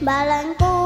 Balonku ada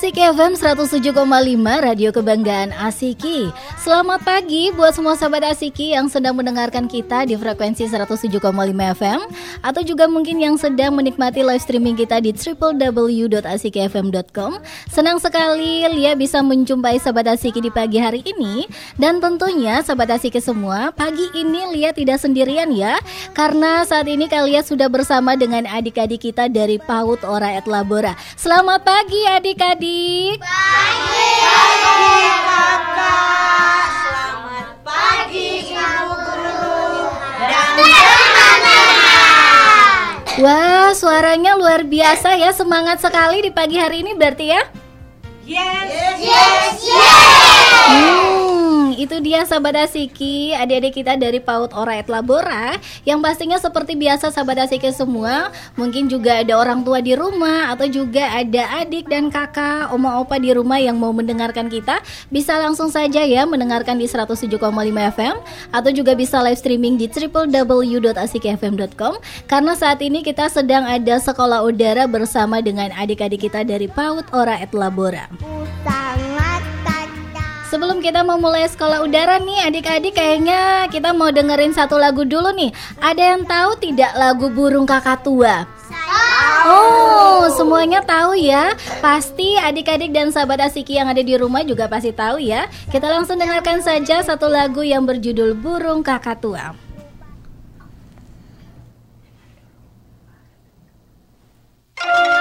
Asik FM 107,5 Radio Kebanggaan Asiki Selamat pagi buat semua sahabat Asiki yang sedang mendengarkan kita di frekuensi 107,5 FM Atau juga mungkin yang sedang menikmati live streaming kita di www.asikifm.com Senang sekali Lia bisa menjumpai sahabat Asiki di pagi hari ini. Dan tentunya sahabat Asiki semua Pagi ini Lia tidak sendirian ya Karena saat ini kalian sudah bersama dengan adik-adik kita dari PAUD Ora et Labora. Selamat pagi adik-adik. Wah, suaranya luar biasa ya. Semangat sekali di pagi hari ini berarti ya. Hmm, itu dia sahabat Asiki, adik-adik kita dari PAUD Ora et Labora yang pastinya seperti biasa sahabat Asiki semua, mungkin juga ada orang tua di rumah atau juga ada adik dan kakak, oma opa di rumah yang mau mendengarkan kita, bisa langsung saja ya mendengarkan di 107,5 FM atau juga bisa live streaming di www.asikifm.com karena saat ini kita sedang ada sekolah udara bersama dengan adik-adik kita dari PAUD Ora et Labora. kacau Sebelum kita memulai sekolah udara nih adik-adik kayaknya kita mau dengerin satu lagu dulu nih Ada yang tahu tidak lagu Burung Kakak Tua? Oh, semuanya tahu ya. Pasti adik-adik dan sahabat Asiki yang ada di rumah juga pasti tahu ya. Kita langsung dengarkan saja satu lagu yang berjudul Burung Kakak Tua. Burung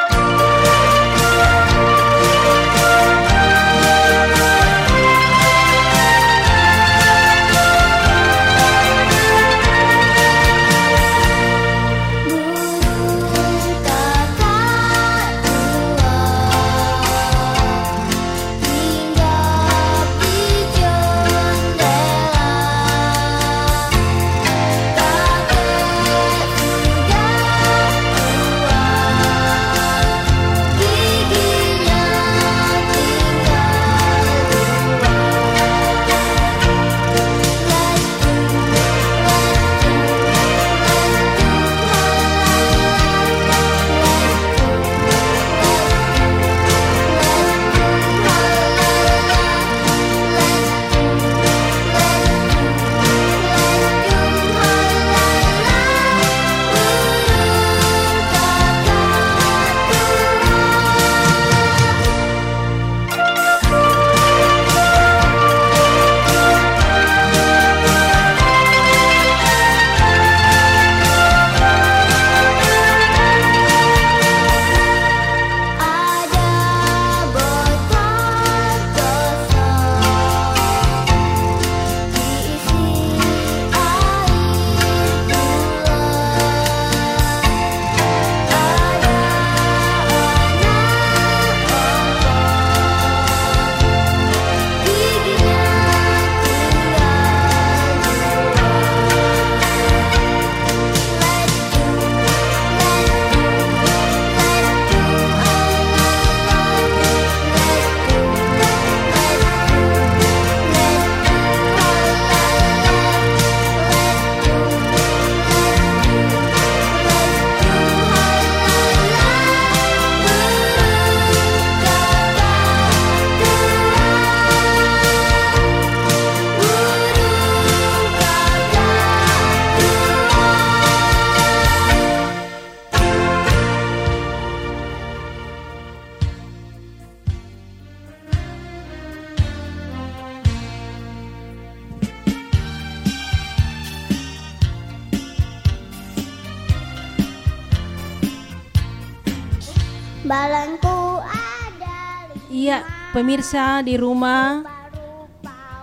pemirsa di rumah,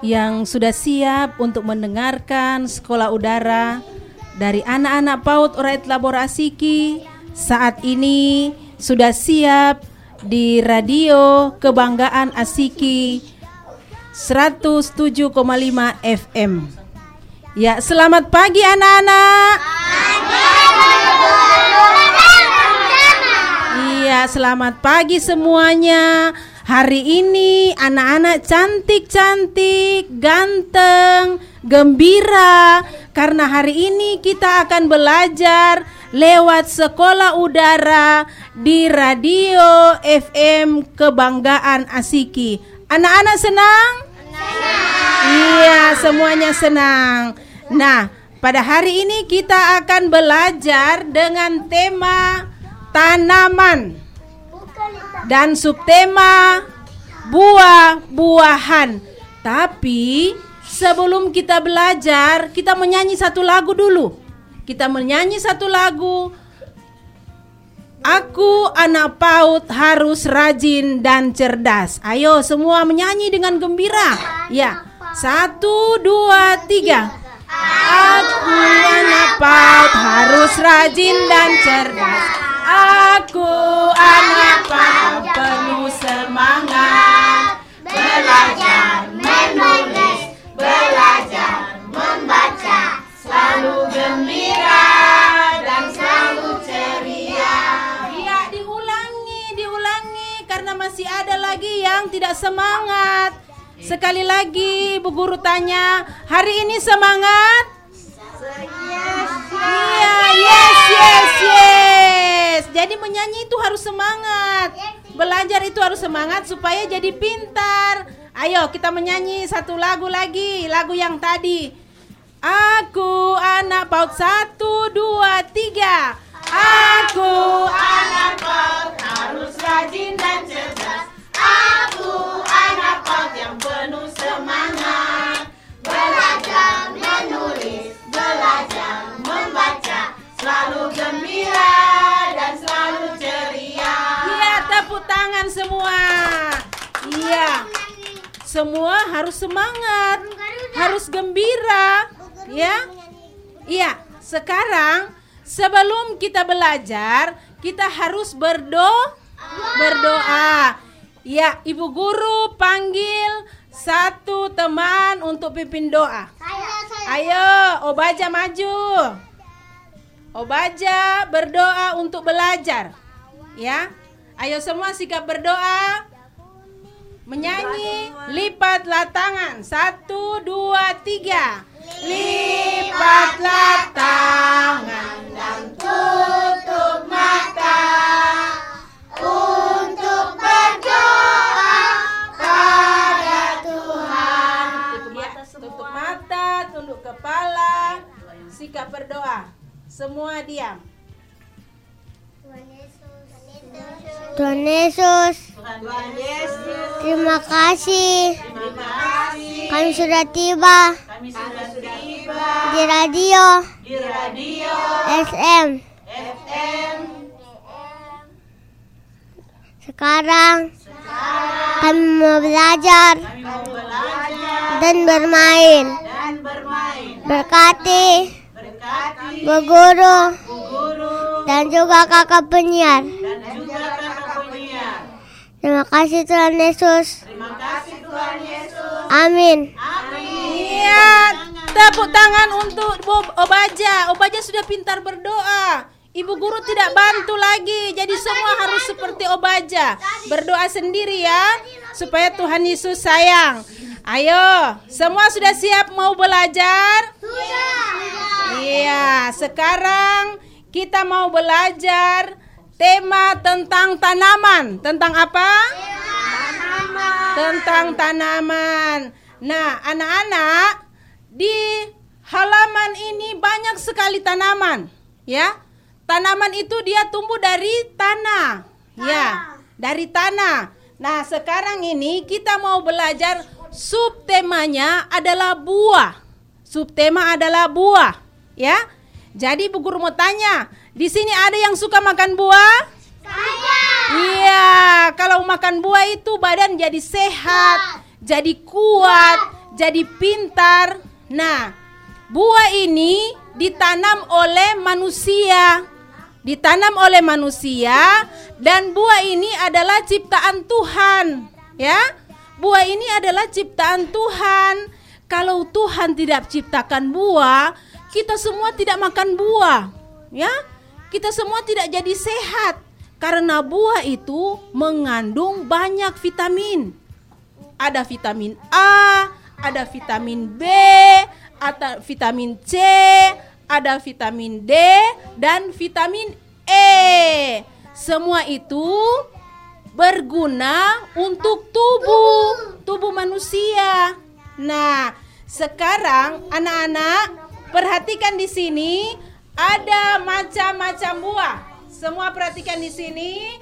yang sudah siap untuk mendengarkan sekolah udara dari anak-anak PAUD Orait Laborasiki saat ini sudah siap di radio Kebanggaan Asiki 107,5 FM. Ya, selamat pagi anak-anak. Iya, selamat pagi semuanya. Hari ini anak-anak cantik-cantik, ganteng, gembira karena hari ini kita akan belajar lewat sekolah udara di radio FM Kebanggaan Asiki. Anak-anak senang? Iya, semuanya senang. Nah, pada hari ini kita akan belajar dengan tema tanaman dan subtema buah-buahan. Tapi sebelum kita belajar, kita menyanyi satu lagu dulu. Kita menyanyi satu lagu. Aku anak PAUD harus rajin dan cerdas. Ayo semua menyanyi dengan gembira. Ya, satu, dua, tiga. Aku anak PAUD harus rajin dan cerdas. Aku anak penuh semangat. Belajar menulis, belajar membaca, selalu gembira dan selalu ceria. Iya, diulangi, diulangi karena masih ada lagi yang tidak semangat. Sekali lagi, Bu Guru tanya, hari ini semangat? Iya, yes, yes, yes. Jadi menyanyi itu harus semangat. Belajar itu harus semangat supaya jadi pintar. Ayo kita menyanyi satu lagu lagi, lagu yang tadi. Aku anak paut satu, dua, tiga. Aku anak paut harus rajin dan cerdas. Aku anak paut yang penuh semangat. Belajar menulis, belajar membaca, selalu gembira tangan semua. Iya. Semua harus semangat, harus gembira, ya. Iya, sekarang sebelum kita belajar, kita harus berdoa. Berdoa. Ya, Ibu guru panggil satu teman untuk pimpin doa. Ayo, Obaja maju. Obaja berdoa untuk belajar. Ya. Ayo semua sikap berdoa. Menyanyi, lipatlah tangan. Satu, dua, tiga. Lipatlah tangan dan tutup mata untuk berdoa pada Tuhan. Ya, tutup mata, tunduk kepala, sikap berdoa. Semua diam. Tuhan Yesus, terima kasih. Kami sudah tiba. Di radio, SM. Sekarang kami mau belajar dan bermain. Berkati Bu Guru dan juga kakak penyiar. Terima kasih Tuhan Yesus. Amin. Iya, tepuk tangan untuk Obaja. Obaja sudah pintar berdoa. Ibu guru tidak bantu lagi. Jadi semua harus seperti Obaja. Berdoa sendiri ya, supaya Tuhan Yesus sayang. Ayo, semua sudah siap mau belajar? Iya, sekarang kita mau belajar tema tentang tanaman. Tentang apa? Tentang tanaman. Nah, anak-anak, di halaman ini banyak sekali tanaman, ya. Tanaman itu dia tumbuh dari tanah. Ya, dari tanah. Nah, sekarang ini kita mau belajar subtemanya adalah buah. Subtema adalah buah, ya. Jadi Bu Guru mau tanya, di sini ada yang suka makan buah? Iya, kalau makan buah itu badan jadi sehat, jadi kuat, jadi pintar. Nah, buah ini ditanam oleh manusia. Ditanam oleh manusia dan buah ini adalah ciptaan Tuhan, ya. Buah ini adalah ciptaan Tuhan. Kalau Tuhan tidak ciptakan buah, kita semua tidak makan buah, ya. Kita semua tidak jadi sehat karena buah itu mengandung banyak vitamin. Ada vitamin A, ada vitamin B, ada vitamin C, ada vitamin D dan vitamin E. Semua itu berguna untuk tubuh tubuh manusia. Nah, sekarang anak-anak perhatikan di sini ada macam-macam buah. Semua perhatikan di sini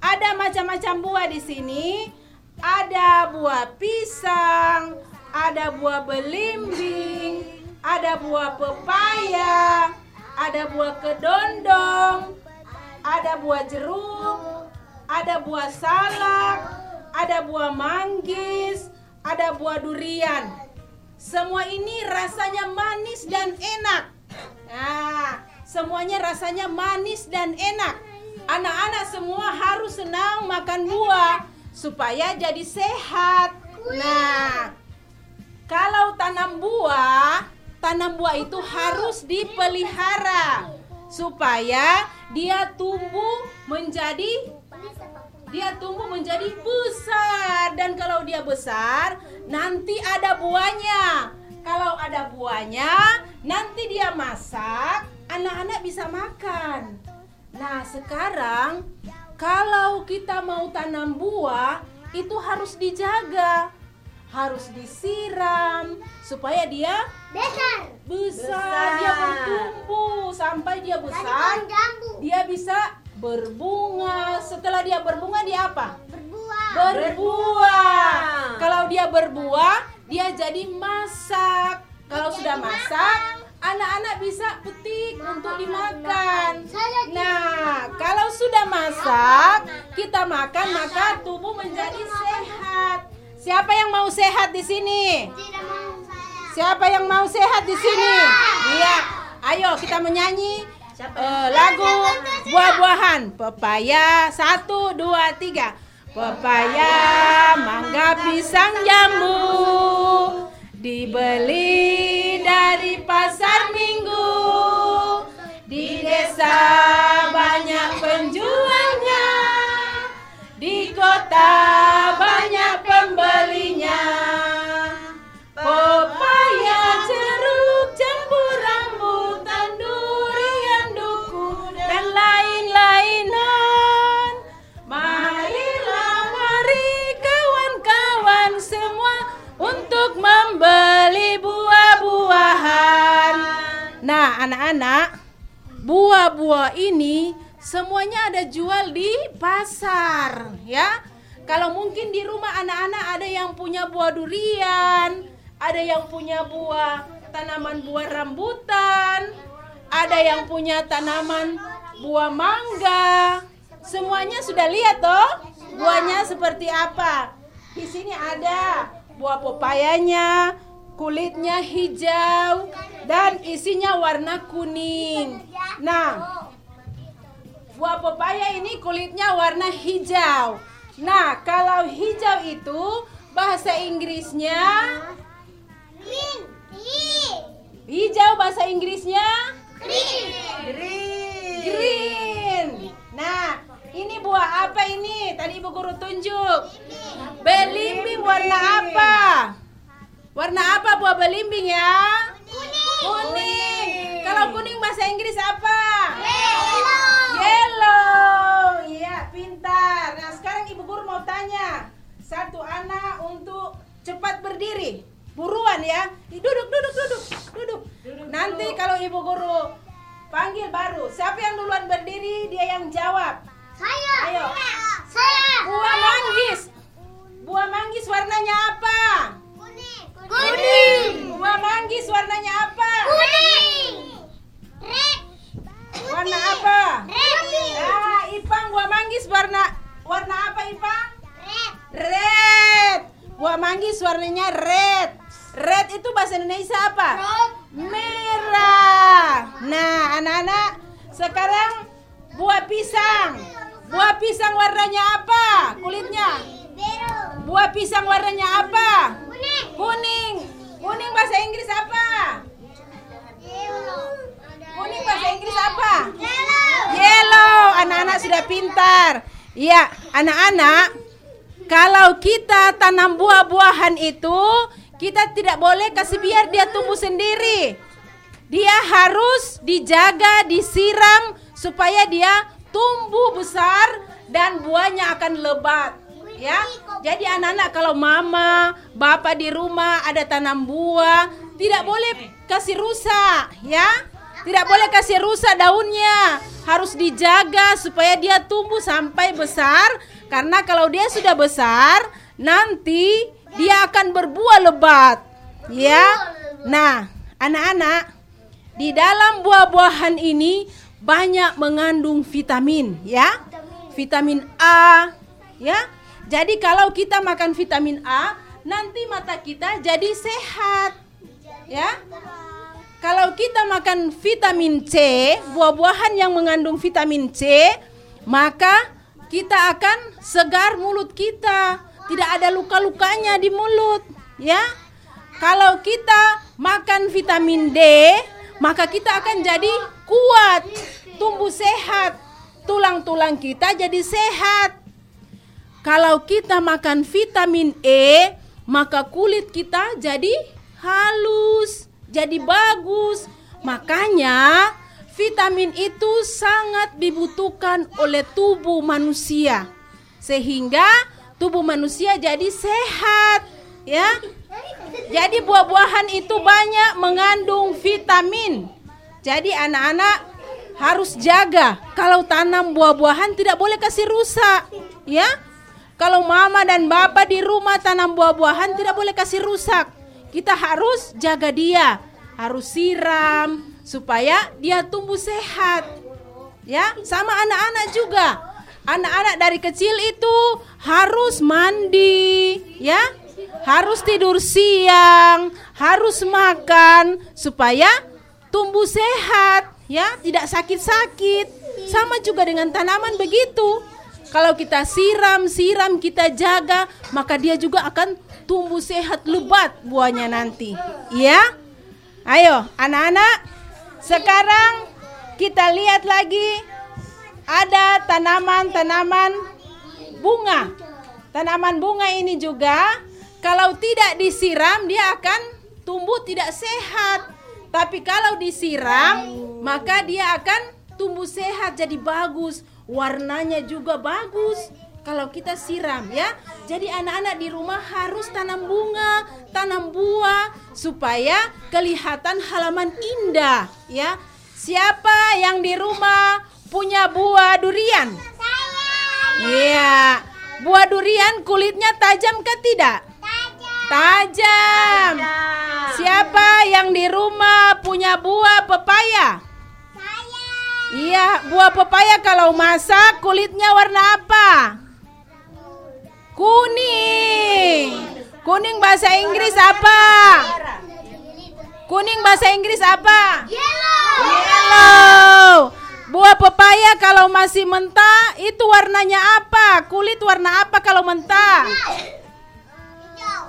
ada macam-macam buah di sini. Ada buah pisang, ada buah belimbing, ada buah pepaya, ada buah kedondong, ada buah jeruk, ada buah salak, ada buah manggis, ada buah durian. Semua ini rasanya manis dan enak. Nah, semuanya rasanya manis dan enak. Anak-anak semua harus senang makan buah supaya jadi sehat. Nah, kalau tanam buah, tanam buah itu harus dipelihara supaya dia tumbuh menjadi dia tumbuh menjadi besar dan kalau dia besar nanti ada buahnya. Kalau ada buahnya, nanti dia masak, anak-anak bisa makan. Nah, sekarang kalau kita mau tanam buah, itu harus dijaga. Harus disiram supaya dia Besar. besar, dia bertumbuh sampai dia besar, dia bisa berbunga. Setelah dia berbunga dia apa? Berbuah. Berbuah. Kalau dia berbuah, dia jadi masak. Kalau sudah masak, anak-anak bisa petik untuk dimakan. Nah, kalau sudah masak, kita makan maka tubuh menjadi sehat. Siapa yang mau sehat di sini? Siapa yang mau sehat di sini? Iya. Ayo kita menyanyi eh, lagu buah-buahan. Pepaya satu dua tiga. Pepaya, mangga, pisang, jambu dibeli dari pasar minggu. Di desa anak-anak, buah-buah ini semuanya ada jual di pasar, ya. Kalau mungkin di rumah anak-anak ada yang punya buah durian, ada yang punya buah tanaman buah rambutan, ada yang punya tanaman buah mangga. Semuanya sudah lihat toh buahnya seperti apa. Di sini ada buah pepayanya, kulitnya hijau dan isinya warna kuning. Nah, buah pepaya ini kulitnya warna hijau. Nah, kalau hijau itu bahasa Inggrisnya Green. Hijau bahasa Inggrisnya Green. green. Green. Nah, ini buah apa ini? Tadi Ibu Guru tunjuk. Belimbing warna apa? Warna apa buah belimbing ya? Kuning. Kuning. Kalau kuning bahasa Inggris apa? Yellow. Yellow. Iya, pintar. Nah, sekarang Ibu Guru mau tanya. Satu anak untuk cepat berdiri. Buruan ya. Ih, Duduk, duduk, duduk. Duduk. Nanti kalau Ibu Guru panggil baru. Siapa yang duluan berdiri, dia yang jawab. Saya. Ayo. Saya. Buah manggis. Buah manggis warnanya apa? Kuning. Kuning. Buah manggis warnanya apa? Kuning. Red. Warna apa? Red. Ah, Ipang buah manggis warna warna apa Ipang? Red. Red. Buah manggis warnanya red. Red itu bahasa Indonesia apa? Merah. Nah, anak-anak, sekarang buah pisang. Buah pisang warnanya apa? Kulitnya. Biru. Buah pisang warnanya apa? Kuning. Kuning. Kuning bahasa Inggris apa? Kuning bahasa Inggris apa? Yellow. Yellow. Anak-anak sudah pintar. Iya, anak-anak, kalau kita tanam buah-buahan itu, kita tidak boleh kasih biar dia tumbuh sendiri. Dia harus dijaga, disiram supaya dia tumbuh besar dan buahnya akan lebat. Ya. Jadi anak-anak kalau mama, bapak di rumah ada tanam buah, tidak boleh kasih rusak, ya. Tidak boleh kasih rusak daunnya. Harus dijaga supaya dia tumbuh sampai besar karena kalau dia sudah besar, nanti dia akan berbuah lebat. Ya. Nah, anak-anak, di dalam buah-buahan ini banyak mengandung vitamin, ya. Vitamin A, ya. Jadi kalau kita makan vitamin A, nanti mata kita jadi sehat. Ya. Kalau kita makan vitamin C, buah-buahan yang mengandung vitamin C, maka kita akan segar mulut kita. Tidak ada luka-lukanya di mulut, ya. Kalau kita makan vitamin D, maka kita akan jadi kuat, tumbuh sehat, tulang-tulang kita jadi sehat. Kalau kita makan vitamin E, maka kulit kita jadi halus, jadi bagus. Makanya vitamin itu sangat dibutuhkan oleh tubuh manusia. Sehingga tubuh manusia jadi sehat, ya. Jadi buah-buahan itu banyak mengandung vitamin. Jadi anak-anak harus jaga kalau tanam buah-buahan tidak boleh kasih rusak, ya. Kalau mama dan bapak di rumah tanam buah-buahan tidak boleh kasih rusak. Kita harus jaga dia, harus siram supaya dia tumbuh sehat. Ya, sama anak-anak juga. Anak-anak dari kecil itu harus mandi, ya. Harus tidur siang, harus makan supaya tumbuh sehat, ya, tidak sakit-sakit. Sama juga dengan tanaman begitu. Kalau kita siram, siram, kita jaga, maka dia juga akan tumbuh sehat lebat buahnya nanti. Ya? Ayo, anak-anak, sekarang kita lihat lagi ada tanaman-tanaman bunga. Tanaman bunga ini juga kalau tidak disiram dia akan tumbuh tidak sehat. Tapi kalau disiram, maka dia akan tumbuh sehat jadi bagus warnanya juga bagus kalau kita siram ya. Jadi anak-anak di rumah harus tanam bunga, tanam buah supaya kelihatan halaman indah ya. Siapa yang di rumah punya buah durian? Iya. Buah durian kulitnya tajam ke tidak? Tajam. Siapa yang di rumah punya buah pepaya? Iya, buah pepaya kalau masak kulitnya warna apa? Kuning. Kuning bahasa Inggris apa? Kuning bahasa Inggris apa? Yellow. Yellow. Buah pepaya kalau masih mentah itu warnanya apa? Kulit warna apa kalau mentah?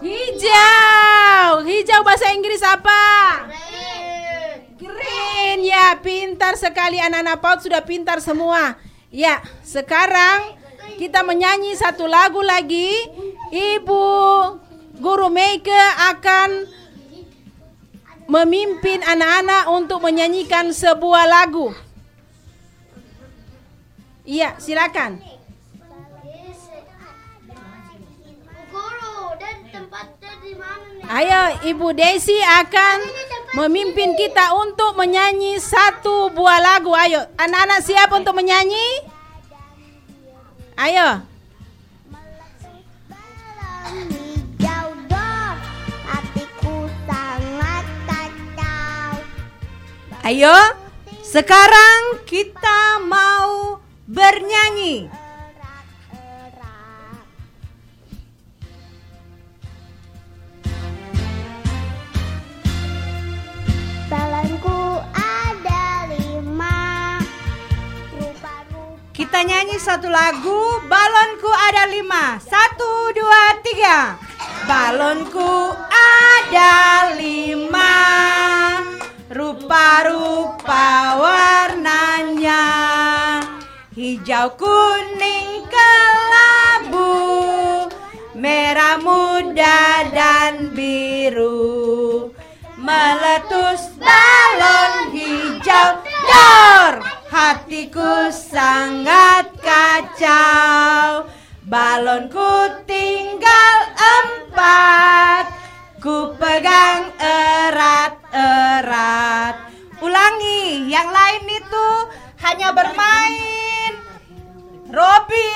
Hijau. Hijau bahasa Inggris apa? Green ya, pintar sekali anak-anak PAUD sudah pintar semua. Ya, sekarang kita menyanyi satu lagu lagi. Ibu Guru Meike akan memimpin anak-anak untuk menyanyikan sebuah lagu. Iya, silakan. Guru dan tempatnya di mana nih? Ayo, Ibu Desi akan memimpin kita untuk menyanyi satu buah lagu. Ayo, anak-anak siap untuk menyanyi? Ayo. Ayo, sekarang kita mau bernyanyi. Kita nyanyi satu lagu Balonku ada lima. Satu, dua, tiga. Balonku ada lima. Rupa-rupa warnanya Hijau, kuning, kelabu Merah muda dan biru. Meletus balon hijau Dor Hatiku sangat kacau. Balonku tinggal empat. Ku pegang erat-erat. Ulangi, yang lain itu hanya bermain. Robi,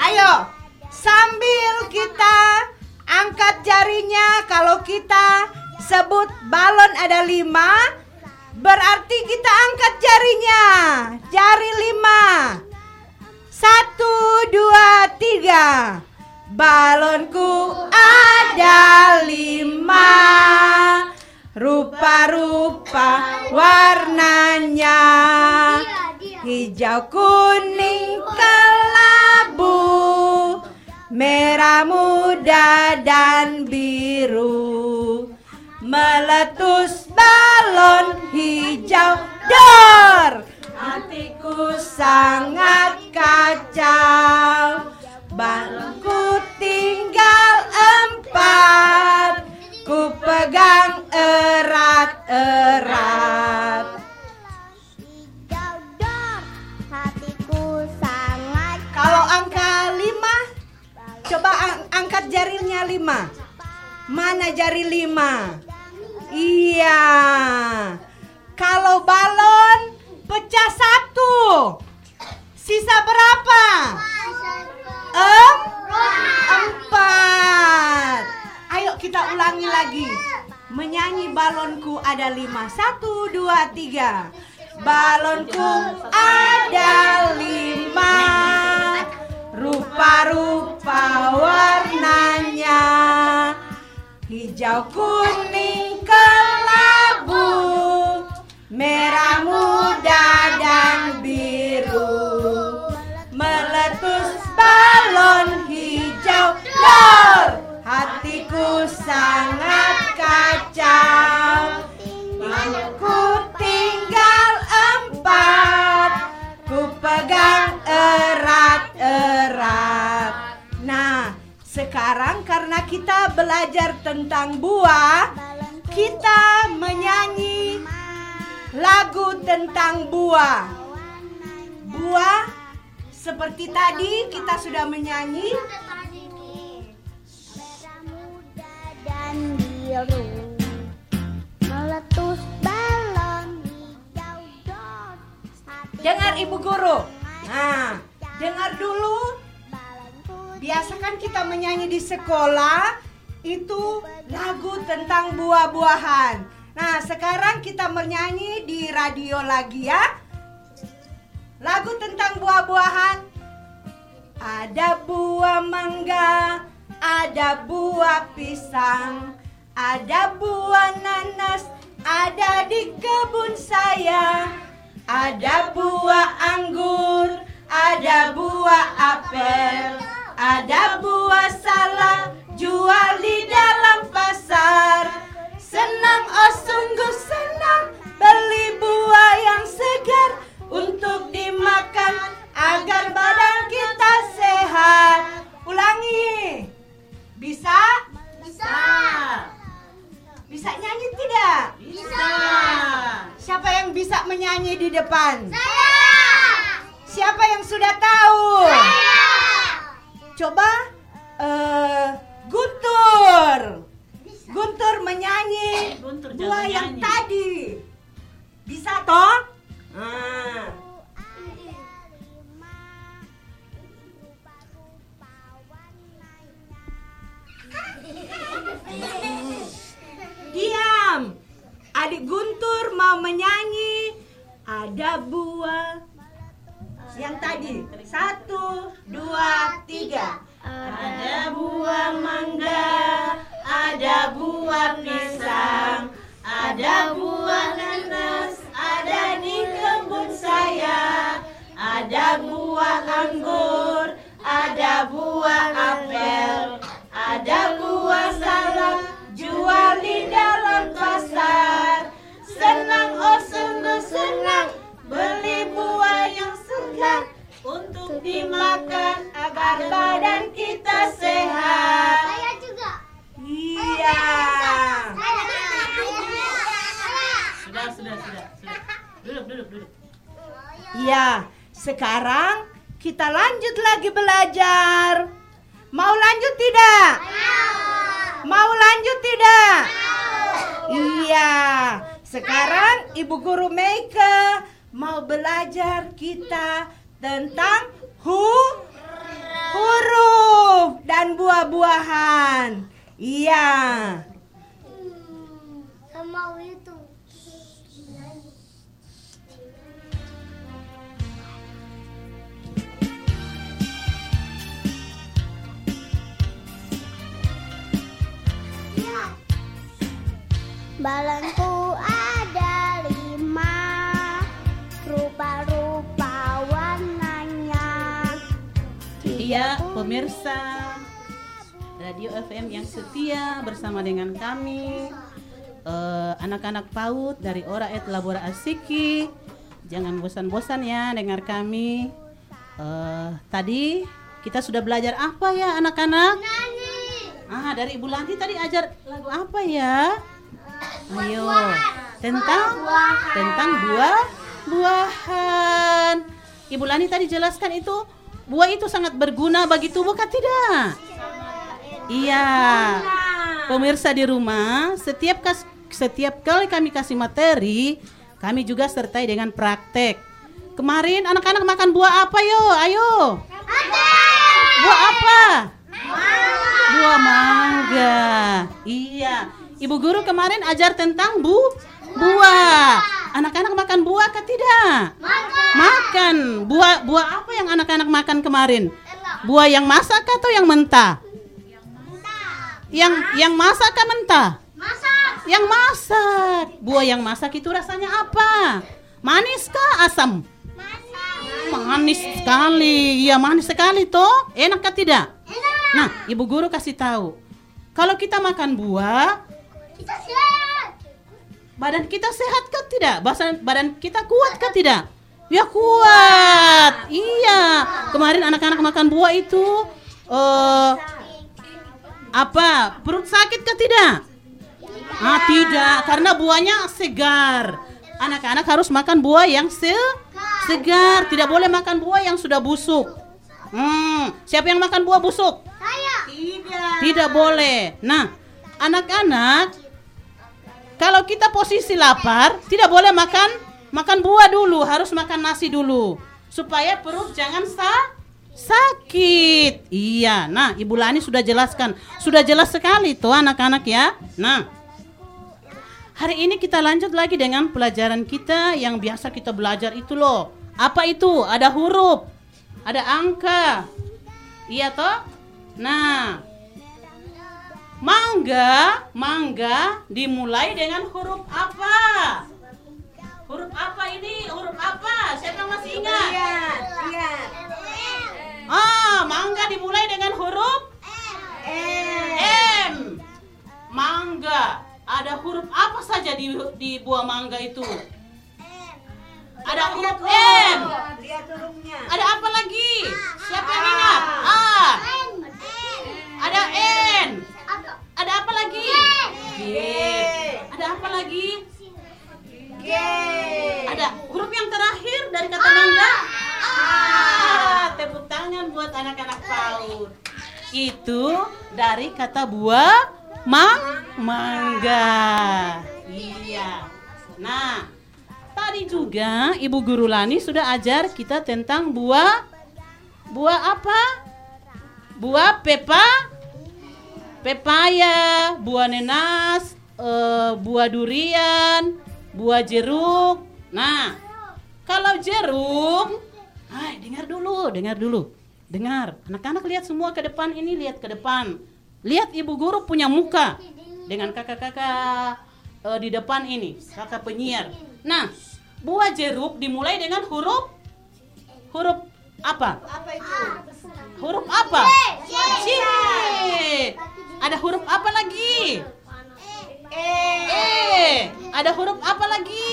ayo. Sambil kita angkat jarinya kalau kita sebut balon ada lima Berarti kita angkat jarinya. Jari lima. Satu, dua, tiga. Balonku ada lima. Rupa-rupa warnanya. Hijau, kuning, kelabu. Merah muda dan biru. Meletus balon hijau Dor. Hatiku sangat kacau. Balonku tinggal empat. Ku pegang erat-erat. Gaudor, hatiku sangat Kalau angka lima Coba ang- angkat jarinya lima. Mana jari lima? Iya Kalau balon pecah satu. Sisa berapa? Em? Empat. Ayo kita ulangi lagi. Menyanyi balonku ada lima. Satu, dua, tiga. Balonku ada lima. Rupa-rupa warnanya. Hijau, kuning, kelabu Merah muda dan biru Meletus balon hijau. Lor Hatiku sangat kacau. Aku tinggal empat Ku pegang erat-erat. Nah sekarang karena kita belajar tentang buah Kita lagu tentang buah. Buah seperti tadi kita sudah menyanyi. Dengar ibu guru. Nah dengar dulu. Biasakan kita menyanyi di sekolah Itu lagu tentang buah-buahan Nah sekarang kita menyanyi di radio lagi ya. Lagu tentang buah-buahan. Ada buah mangga Ada buah pisang Ada buah nanas Ada di kebun saya Ada buah anggur Ada buah apel Ada buah salak Jual di dalam pasar Senang oh sungguh senang Beli buah yang segar Untuk dimakan Agar badan kita sehat Ulangi Bisa? Bisa. Bisa nyanyi tidak? Bisa. Siapa yang bisa menyanyi di depan? Saya. Siapa yang sudah tahu? Saya. Coba eh Guntur. Guntur menyanyi Guntur buah yang tadi. Bisa toh? Balonku ada lima Rupa-rupa warnanya Iya, pemirsa Radio FM yang setia bersama dengan kami eh, anak-anak PAUD dari Ora Et Labora Asiki. Jangan bosan-bosan ya dengar kami. Eh, tadi kita sudah belajar apa ya anak-anak? Ah, dari Ibu Lanti tadi ajar lagu apa ya? Ayo, tentang tentang buah buahan. Ibu Lani tadi jelaskan itu buah itu sangat berguna bagi tubuh kan tidak? Iya. Pemirsa di rumah, setiap kas, setiap kali kami kasih materi, kami juga sertai dengan praktek. Kemarin anak-anak makan buah apa yo? Ayo. Buah apa? Buah mangga. Iya. Ibu guru kemarin ajar tentang bu buah. Anak-anak makan buah kah tidak? Makan. Buah buah apa yang anak-anak makan kemarin? Buah yang masak atau yang mentah? Yang yang masak kah mentah? Masak. Yang masak. Buah yang masak itu rasanya apa? Manis kah asam? Manis sekali. Iya, manis sekali toh. Enak kah tidak? Nah, ibu guru kasih tahu. Kalau kita makan buah, Kita sehat. badan kita sehat kah tidak? Badan badan kita kuat kah tidak? Ya kuat. Iya. Kemarin anak-anak makan buah itu eh apa? Perut sakit kah tidak? Ah, tidak, karena buahnya segar. Anak-anak harus makan buah yang se segar, tidak boleh makan buah yang sudah busuk. Hmm, siapa yang makan buah busuk? Saya. Tidak boleh. Nah, anak-anak, kalau kita posisi lapar, tidak boleh makan makan buah dulu, harus makan nasi dulu, supaya perut jangan sa sakit. Iya. Nah, Ibu Lani sudah jelaskan, sudah jelas sekali tuh anak-anak ya. Nah, hari ini kita lanjut lagi dengan pelajaran kita yang biasa kita belajar itu loh. Apa itu? Ada huruf, ada angka. Iya toh? Nah, mangga, mangga dimulai dengan huruf apa? Huruf apa ini? Huruf apa? Siapa masih ingat? Iya. Ah, mangga dimulai dengan huruf M. Mangga. Ada huruf apa saja di di buah mangga itu? Ada huruf M. Ada apa lagi? Siapa yang ingat? A. Ada N. Ada apa lagi? G. Ada apa lagi? G. Ada huruf yang terakhir dari kata mangga? Ah, tepuk tangan buat anak-anak PAUD. Itu dari kata buah mang mangga. Iya. Nah, tadi juga Ibu Guru Lani sudah ajar kita tentang buah buah apa? Buah pepa pepaya, buah nenas, eh, buah durian, buah jeruk. Nah, kalau jeruk, hai dengar dulu, dengar dulu. Dengar, anak-anak lihat semua ke depan ini, lihat ke depan. Lihat ibu guru punya muka dengan kakak-kakak eh, di depan ini, kakak penyiar. Nah, buah jeruk dimulai dengan huruf huruf Apa? Huruf apa? J. Ada huruf apa lagi? E. Ada huruf apa lagi?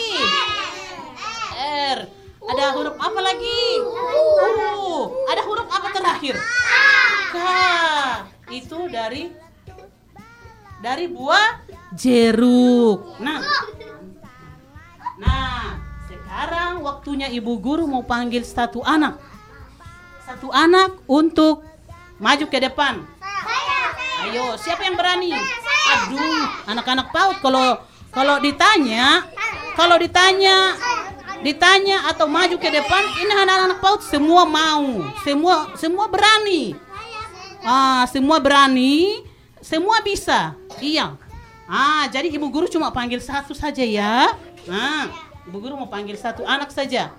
R. Ada huruf apa lagi? U. Ada huruf apa terakhir? K. Itu dari dari buah jeruk. Nah. Nah, sekarang waktunya ibu guru mau panggil satu anak. Satu anak untuk maju ke depan. Ayo, siapa yang berani? Aduh, anak-anak PAUD kalau kalau ditanya, kalau ditanya ditanya atau maju ke depan, ini anak-anak PAUD semua mau, semua semua berani. Ah, semua berani, semua bisa. Iya. Ah, jadi ibu guru cuma panggil satu saja ya. Nah, ibu guru mau panggil satu anak saja.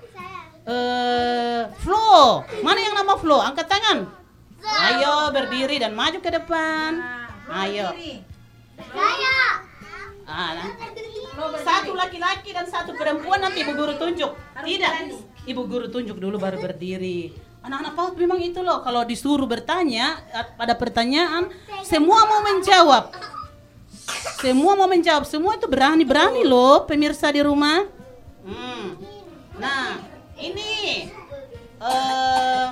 Eh, Flo, mana yang nama Flo? Angkat tangan. Ayo berdiri dan maju ke depan. Ayo. Saya. Ah, nah. Satu laki-laki dan satu perempuan nanti ibu guru tunjuk. Tidak. Ibu guru tunjuk dulu baru berdiri. Anak-anak PAUD memang itu loh kalau disuruh bertanya pada pertanyaan semua mau menjawab. Semua mau menjawab. Semua itu berani-berani loh pemirsa di rumah. Hmm. Nah, ini eh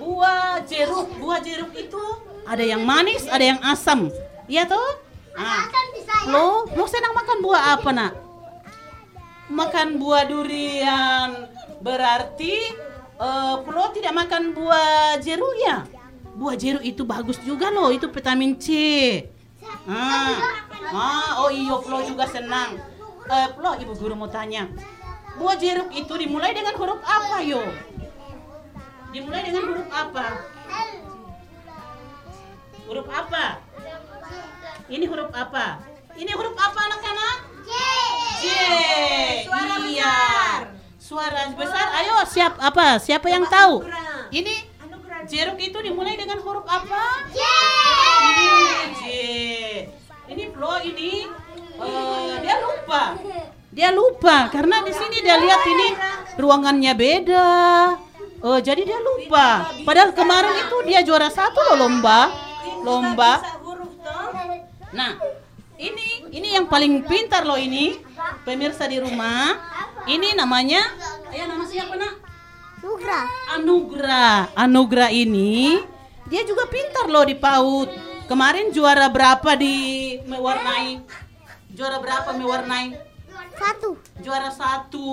buah jeruk. Buah jeruk itu ada yang manis, ada yang asam. Iya toh? Ah. Lo, lo senang makan buah apa nak? Makan buah durian. Berarti eh Flo tidak makan buah jeruk ya? Buah jeruk itu bagus juga loh, itu vitamin C. Ah, ah oh iya Flo juga senang. Eh Flo, ibu guru mau tanya. Buah jeruk itu dimulai dengan huruf apa yo? Dimulai dengan huruf apa? Huruf apa? Ini huruf apa? Ini huruf apa anak-anak? J. Suara iya. Suara besar. Ayo siap apa? Siapa yang tahu? Ini jeruk itu dimulai dengan huruf apa? J. Ini J. Ini Flo ini eh, dia lupa. Dia lupa karena di sini dia lihat ini ruangannya beda. Oh, jadi dia lupa. Padahal kemarin itu dia juara satu loh lomba. Lomba. Nah, ini ini yang paling pintar loh ini. Pemirsa di rumah. Ini namanya Ayo nama siapa, Nak? Nugra. Anugrah. Anugrah ini dia juga pintar loh di PAUD. Kemarin juara berapa di mewarnai? Juara berapa mewarnai? Satu. Juara satu,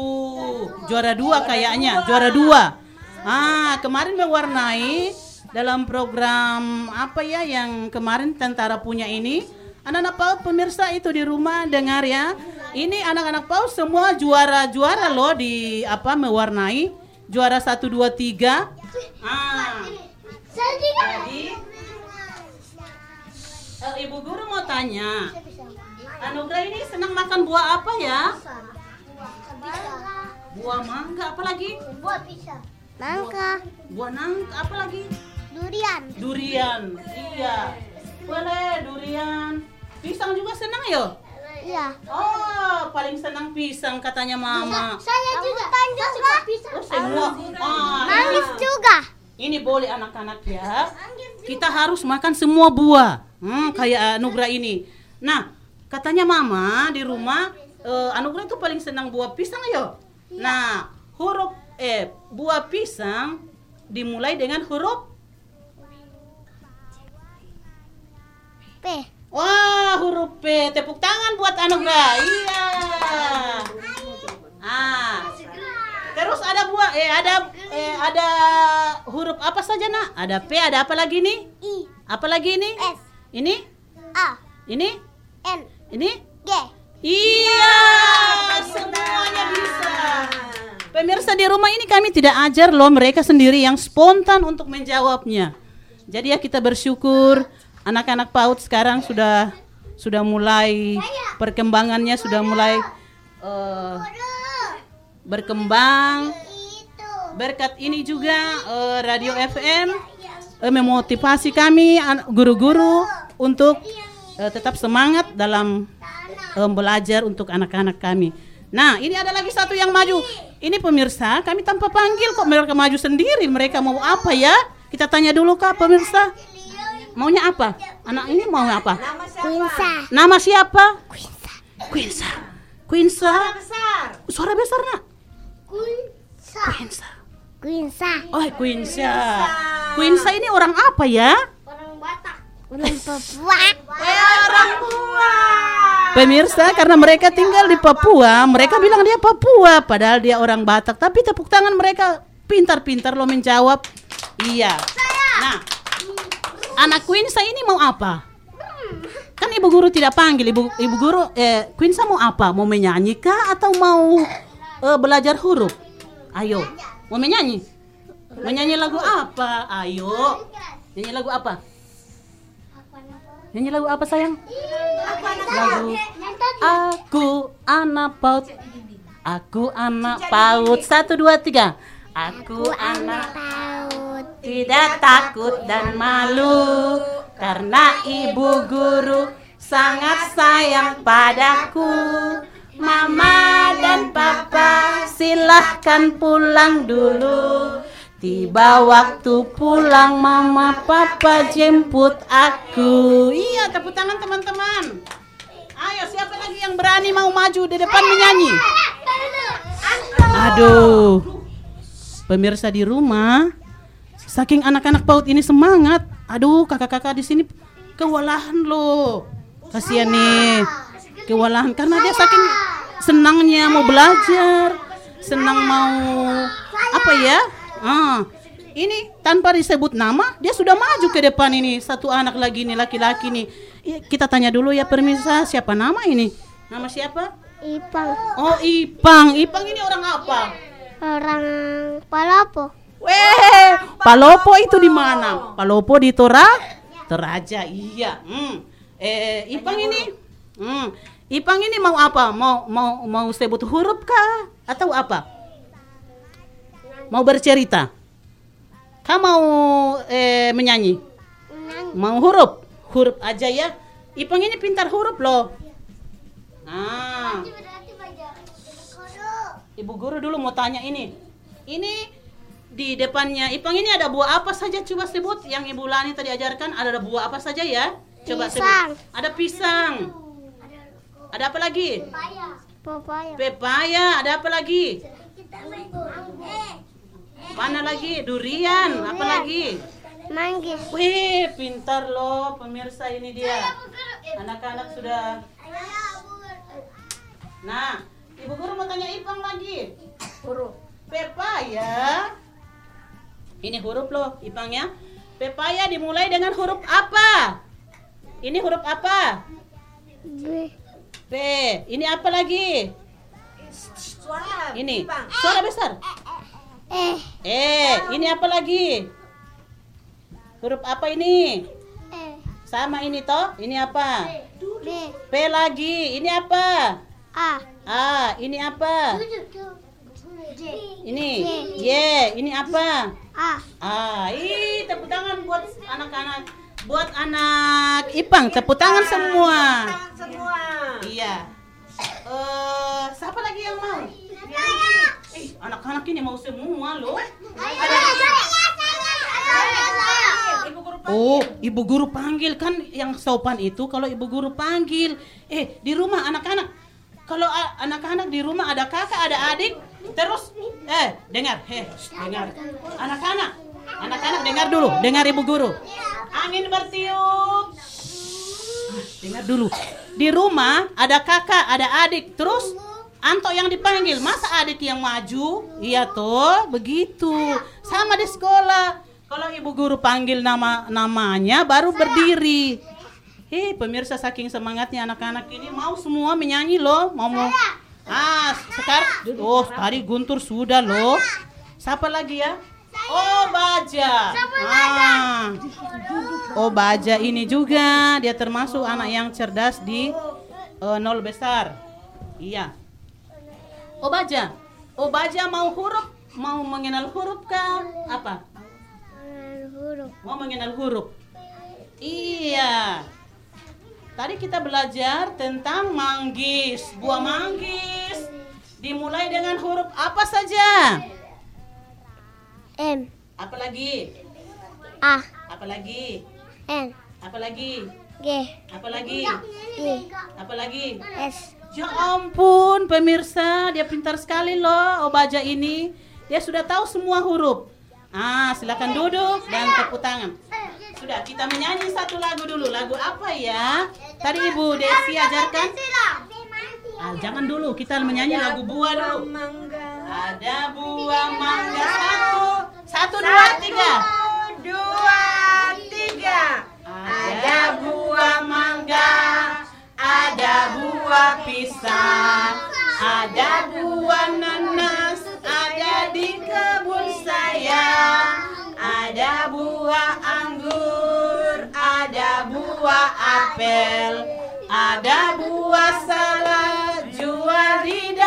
juara dua kayaknya, juara dua. Ah, kemarin mewarnai dalam program apa ya yang kemarin tentara punya ini. Anak-anak PAUD pemirsa itu di rumah dengar ya. Ini anak-anak PAUD semua juara-juara loh di apa mewarnai. Juara satu dua tiga. Ah, jadi eh, ibu guru mau tanya. Anugrah ini senang makan buah apa ya? Buah mangga apa lagi? Buat pisang. Nangka. Buah nangka apa lagi? Durian. Durian. Iya. Boleh durian. Pisang juga senang yo. Iya. Oh, paling senang pisang katanya mama. Saya juga. Saya suka pisang. Oh, semua. Ah, Manis ini, juga. ini boleh anak-anak ya. Kita harus makan semua buah. Hmm, kayak Anugrah ini. Nah, katanya mama di rumah eh, Anugrah itu paling senang buah pisang yo. Nah, huruf eh buah pisang dimulai dengan huruf P. Wah, huruf P. Tepuk tangan buat Anugrah. Iya. Ah. Terus ada buah eh ada eh ada huruf apa saja, Nak? Ada P, ada apa lagi nih? I. Apa lagi ini? S. Ini? A. Ini? N. Ini? G. Iya, semuanya bisa. Pemirsa di rumah ini kami tidak ajar loh mereka sendiri yang spontan untuk menjawabnya. Jadi ya kita bersyukur anak-anak PAUD sekarang sudah sudah mulai perkembangannya sudah mulai eh, berkembang. Berkat ini juga eh, Radio FM eh, memotivasi kami guru-guru untuk eh, tetap semangat dalam eh, belajar untuk anak-anak kami. Nah, ini ada lagi satu yang maju. Ini pemirsa, kami tanpa panggil kok mereka maju sendiri. Mereka mau apa ya? Kita tanya dulu kak pemirsa. Maunya apa? Anak ini mau apa? Nama siapa? Quinsa. Nama siapa? Quinsa. Quinsa. Besar. Suara besar nak. Quinsa. Quinsa. Quinsa. Oh Quinsa. Quinsa ini orang apa ya? Orang Batak. Orang Papua. Orang tua. Pemirsa, karena mereka tinggal di Papua, mereka bilang dia Papua, padahal dia orang Batak. Tapi tepuk tangan mereka pintar-pintar lo menjawab. Iya. Nah, anak Quinsa ini mau apa? Kan ibu guru tidak panggil ibu ibu guru. Eh, Quinsa mau apa? Mau menyanyi kah atau mau eh, belajar huruf? Ayo, mau menyanyi? Menyanyi lagu apa? Ayo, nyanyi lagu apa? Nyanyi lagu apa sayang? Lagu Aku anak paut Aku anak paut Satu dua tiga Aku anak Paut. Tidak takut dan malu Karena ibu guru sangat sayang padaku. Mama dan papa silahkan pulang dulu. Tiba waktu pulang mama papa jemput aku. Iya tepuk tangan teman-teman. Ayo siapa lagi yang berani mau maju di depan menyanyi? Aduh Pemirsa di rumah Saking anak-anak paut ini semangat Aduh kakak-kakak di sini kewalahan loh Kasihan nih Kewalahan karena dia saking senangnya mau belajar Senang mau apa ya Ah, ini tanpa disebut nama dia sudah maju ke depan ini satu anak lagi nih laki-laki nih. Iya, Kita tanya dulu ya permisa siapa nama ini? Nama siapa? Ipang. Oh Ipang. Ipang ini orang apa? Orang Palopo. Weh, Palopo itu di mana? Palopo di Tora Toraja. Iya. Hmm. Eh Ipang ini hmm. Ipang ini mau apa? Mau mau mau sebut huruf kah atau apa? Mau bercerita? Kamu mau eh, menyanyi? Mau huruf? Huruf aja ya. Ipang ini pintar huruf loh. Ah. Ibu guru dulu mau tanya ini. Ini di depannya Ipang ini ada buah apa saja coba sebut yang Ibu Lani tadi ajarkan ada buah apa saja ya? Coba Pisang. sebut. Ada pisang. Ada apa lagi? Papaya. Pepaya, ada apa lagi? Mana lagi? Durian, apa lagi? Manggis. Wih, pintar loh pemirsa ini dia. Anak-anak sudah. Nah, ibu guru mau tanya Ipang lagi. Huruf pepaya. Ini huruf loh, Ipang ya. Pepaya dimulai dengan huruf apa? Ini huruf apa? B. P. Ini apa lagi? Suara. Ini. Suara besar. Eh. Eh, ini apa lagi? Huruf apa ini? Eh. Sama ini toh? Ini apa? B. P lagi. Ini apa? A. A. Ini apa? J. Ini. Y. Ini apa? A. Ah, ih, tepuk tangan buat anak-anak. Buat anak Ipang, tepuk tangan semua. Tangan semua. Iya. Eh, siapa lagi yang mau? Eh, anak-anak ini mau semua loh. Ibu guru Oh, ibu guru panggil kan yang sopan itu kalau ibu guru panggil. Eh, di rumah anak-anak. Kalau a- anak-anak di rumah ada kakak, ada adik, terus eh dengar, heh, dengar. Anak-anak, anak-anak dengar dulu, dengar ibu guru. Angin bertiup. Ah, dengar dulu. Di rumah ada kakak, ada adik, terus Anto yang dipanggil, masa adik yang maju? Iya toh, begitu. Sama di sekolah. Kalau ibu guru panggil nama namanya baru berdiri. Hei, pemirsa saking semangatnya anak-anak ini mau semua menyanyi loh, mau mau. Ah, sekarang oh tadi Guntur sudah loh. Siapa lagi ya? Oh, Baja. Ah. Oh, Baja ini juga dia termasuk anak yang cerdas di eh, nol besar. Iya. Oh, Baja. Oh, Baja mau huruf, mau mengenal huruf kah? Apa? Huruf. Mau mengenal huruf. Iya. Tadi kita belajar tentang manggis, buah manggis. dimulai dengan huruf apa saja? M Apalagi? A Apalagi? N Apalagi? G Apalagi? I Apalagi? S Ya ampun, pemirsa, dia pintar sekali loh, Obaja ini. Dia sudah tahu semua huruf. Ah, silakan duduk dan tepuk tangan. Sudah, kita menyanyi satu lagu dulu. Lagu apa ya? Tadi Ibu Desi ajarkan. Ah, jangan dulu, kita menyanyi lagu buah dulu. Ada buah mangga satu, satu dua tiga. Dua, tiga. Ada buah mangga, ada buah pisang, ada buah nanas, ada di kebun saya. Ada buah anggur, apel, ada buah salad jual di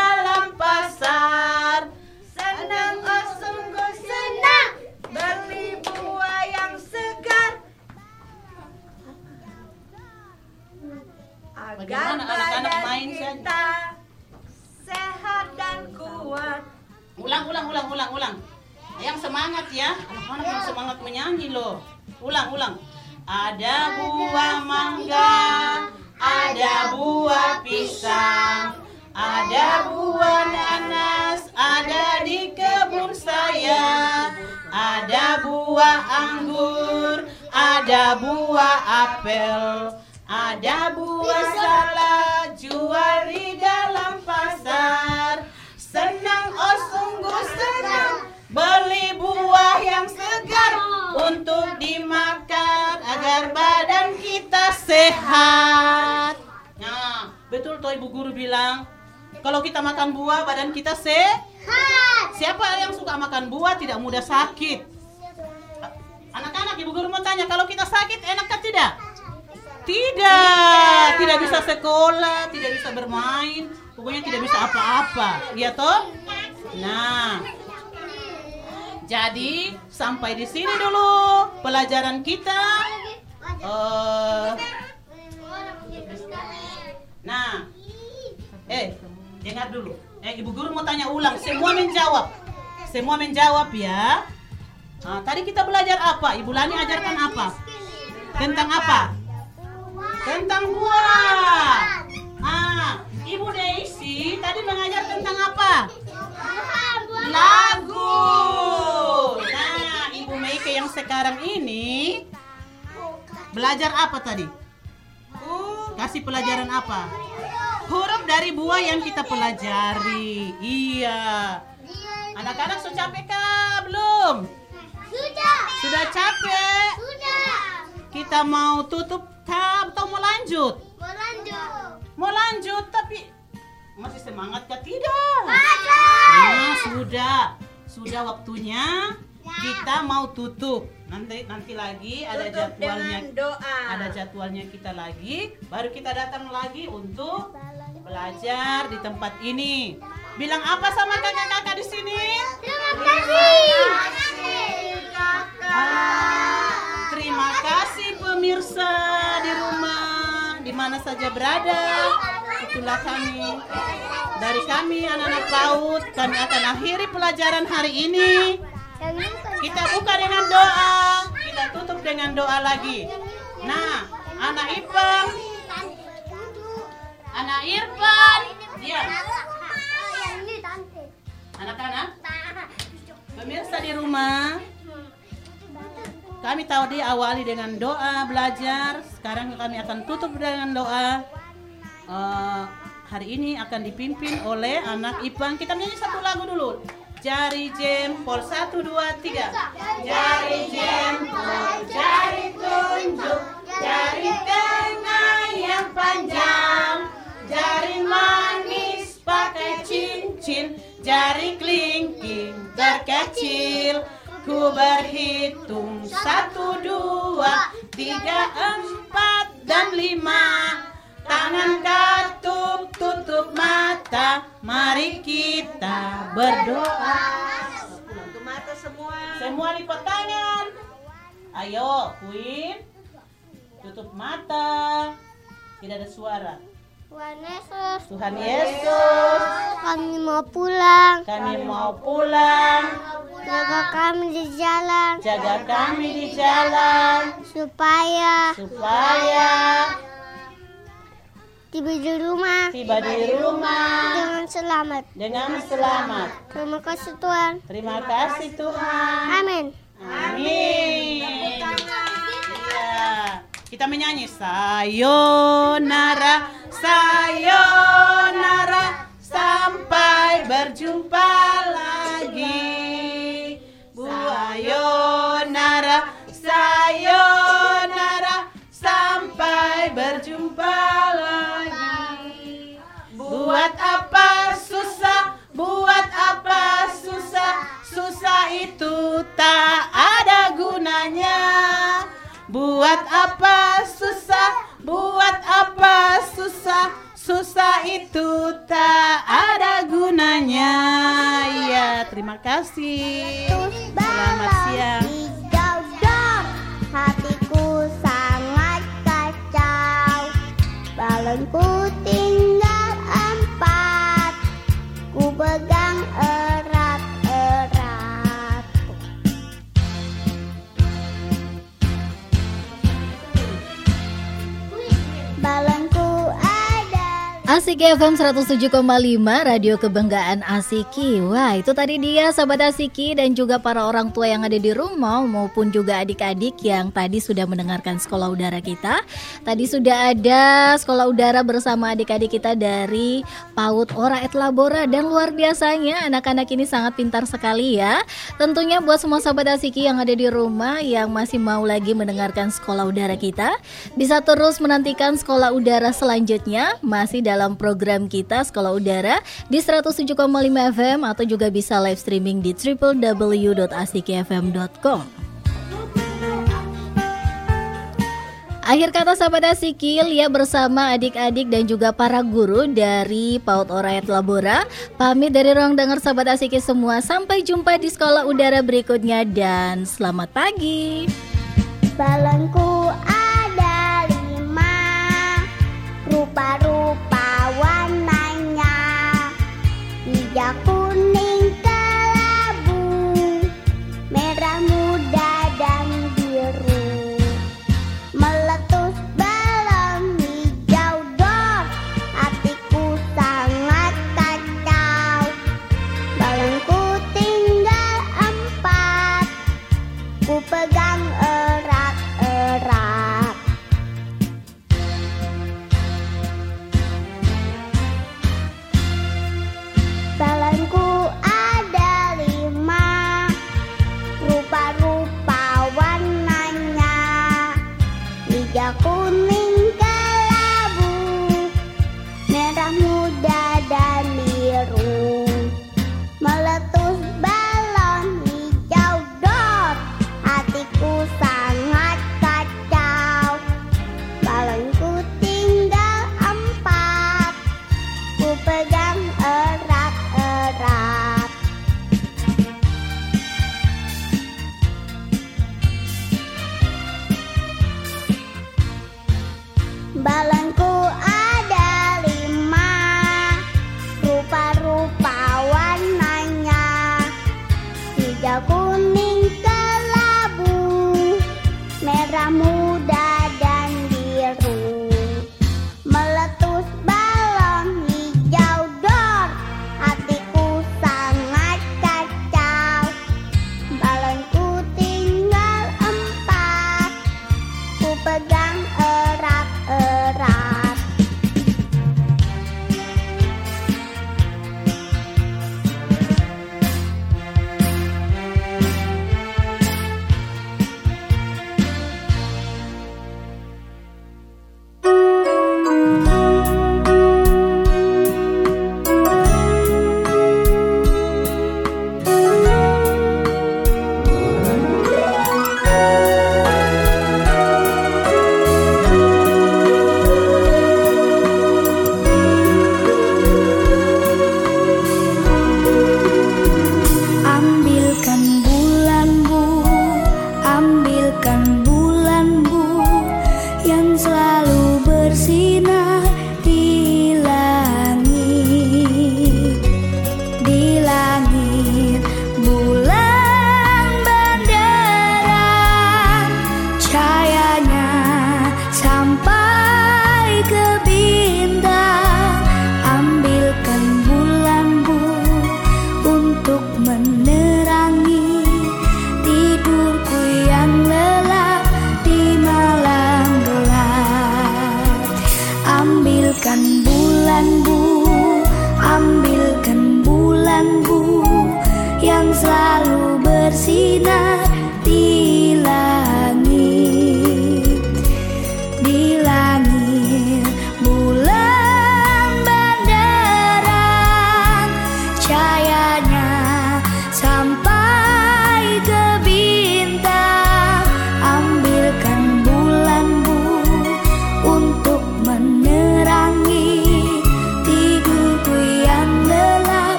Kalau kita makan buah badan kita sehat Siapa yang suka makan buah tidak mudah sakit Anak-anak ibu guru mau tanya Kalau kita sakit enakkah tidak? Tidak, tidak bisa sekolah, tidak bisa bermain, pokoknya tidak bisa apa-apa. Iya toh? Nah, jadi sampai di sini dulu pelajaran kita. Eh, nah, eh, dengar dulu. Eh, ibu guru mau tanya ulang. Semua menjawab. Semua menjawab ya. Nah, tadi kita belajar apa? Ibu Lani ajarkan apa? Tentang apa? Tentang buah. Ah, Ibu Daisy tadi mengajar tentang apa? Lagu. Nah, Ibu Meike yang sekarang ini belajar apa tadi? Kasih pelajaran apa? Huruf dari buah yang kita pelajari. Iya. Anak-anak sudah capek kah? Belum? Sudah Sudah capek? Sudah Kita mau tutup kah atau mau lanjut? Berlanjut Mau lanjut tapi masih semangat kah? Tidak. Ada Nah, sudah. Sudah waktunya kita mau tutup. Nanti nanti lagi ada Tutup jadwalnya. doa. Ada jadwalnya kita lagi, baru kita datang lagi untuk belajar di tempat ini. Bilang apa sama kakak-kakak di sini? Terima kasih Terima kasih pemirsa di rumah, di mana saja berada. Itulah kami. Dari kami anak-anak PAUD, kami akan akhiri pelajaran hari ini. Kita buka dengan doa. Kita tutup dengan doa lagi. Nah, anak Ipang, anak Irfan, dia, tante anak-anak, pemirsa di rumah, kami tahu diawali dengan doa belajar. Sekarang kami akan tutup dengan doa. Eh, hari ini akan dipimpin oleh anak Ipang. Kita nyanyi satu lagu dulu. Jari jempol satu dua tiga. Jari jempol, Mari kita berdoa. Tutup mata semua. Semua lipat tangan. Ayo, Queen. Tutup mata. Tidak ada suara. Tuhan Yesus, Tuhan Yesus, kami mau pulang. kami mau pulang. Jaga kami di jalan Jaga kami di jalan supaya supaya tiba di rumah tiba di rumah dengan selamat. dengan selamat. Terima kasih Tuhan. Terima kasih Tuhan. Amin. Amin. Iya. Kita menyanyi sayonara, sayonara sampai berjumpa lagi. Sayonara, Buat apa susah, buat apa susah, susah itu tak ada gunanya. Buat apa susah, buat apa susah, susah itu tak ada gunanya. Ya, terima kasih. Selamat siang. Asik FM 107,5 Radio Kebanggaan Asiki Wah itu tadi dia sahabat Asiki dan juga para orang tua yang ada di rumah Maupun juga adik-adik yang tadi sudah mendengarkan sekolah udara kita. Tadi sudah ada sekolah udara bersama adik-adik kita dari PAUD Ora Et Labora Dan luar biasanya anak-anak ini sangat pintar sekali ya. Tentunya buat semua sahabat Asiki yang ada di rumah Yang masih mau lagi mendengarkan sekolah udara kita Bisa terus menantikan sekolah udara selanjutnya Masih dalam program kita Sekolah Udara di 107,5 FM atau juga bisa live streaming di www.asikifm.com. Akhir kata sahabat Asiki, Lia bersama adik-adik dan juga para guru dari PAUD Orayat Labora. Pamit dari ruang dengar sahabat Asiki semua. Sampai jumpa di sekolah udara berikutnya dan selamat pagi. Balonku ada lima Rupa-rupa Hijau kuning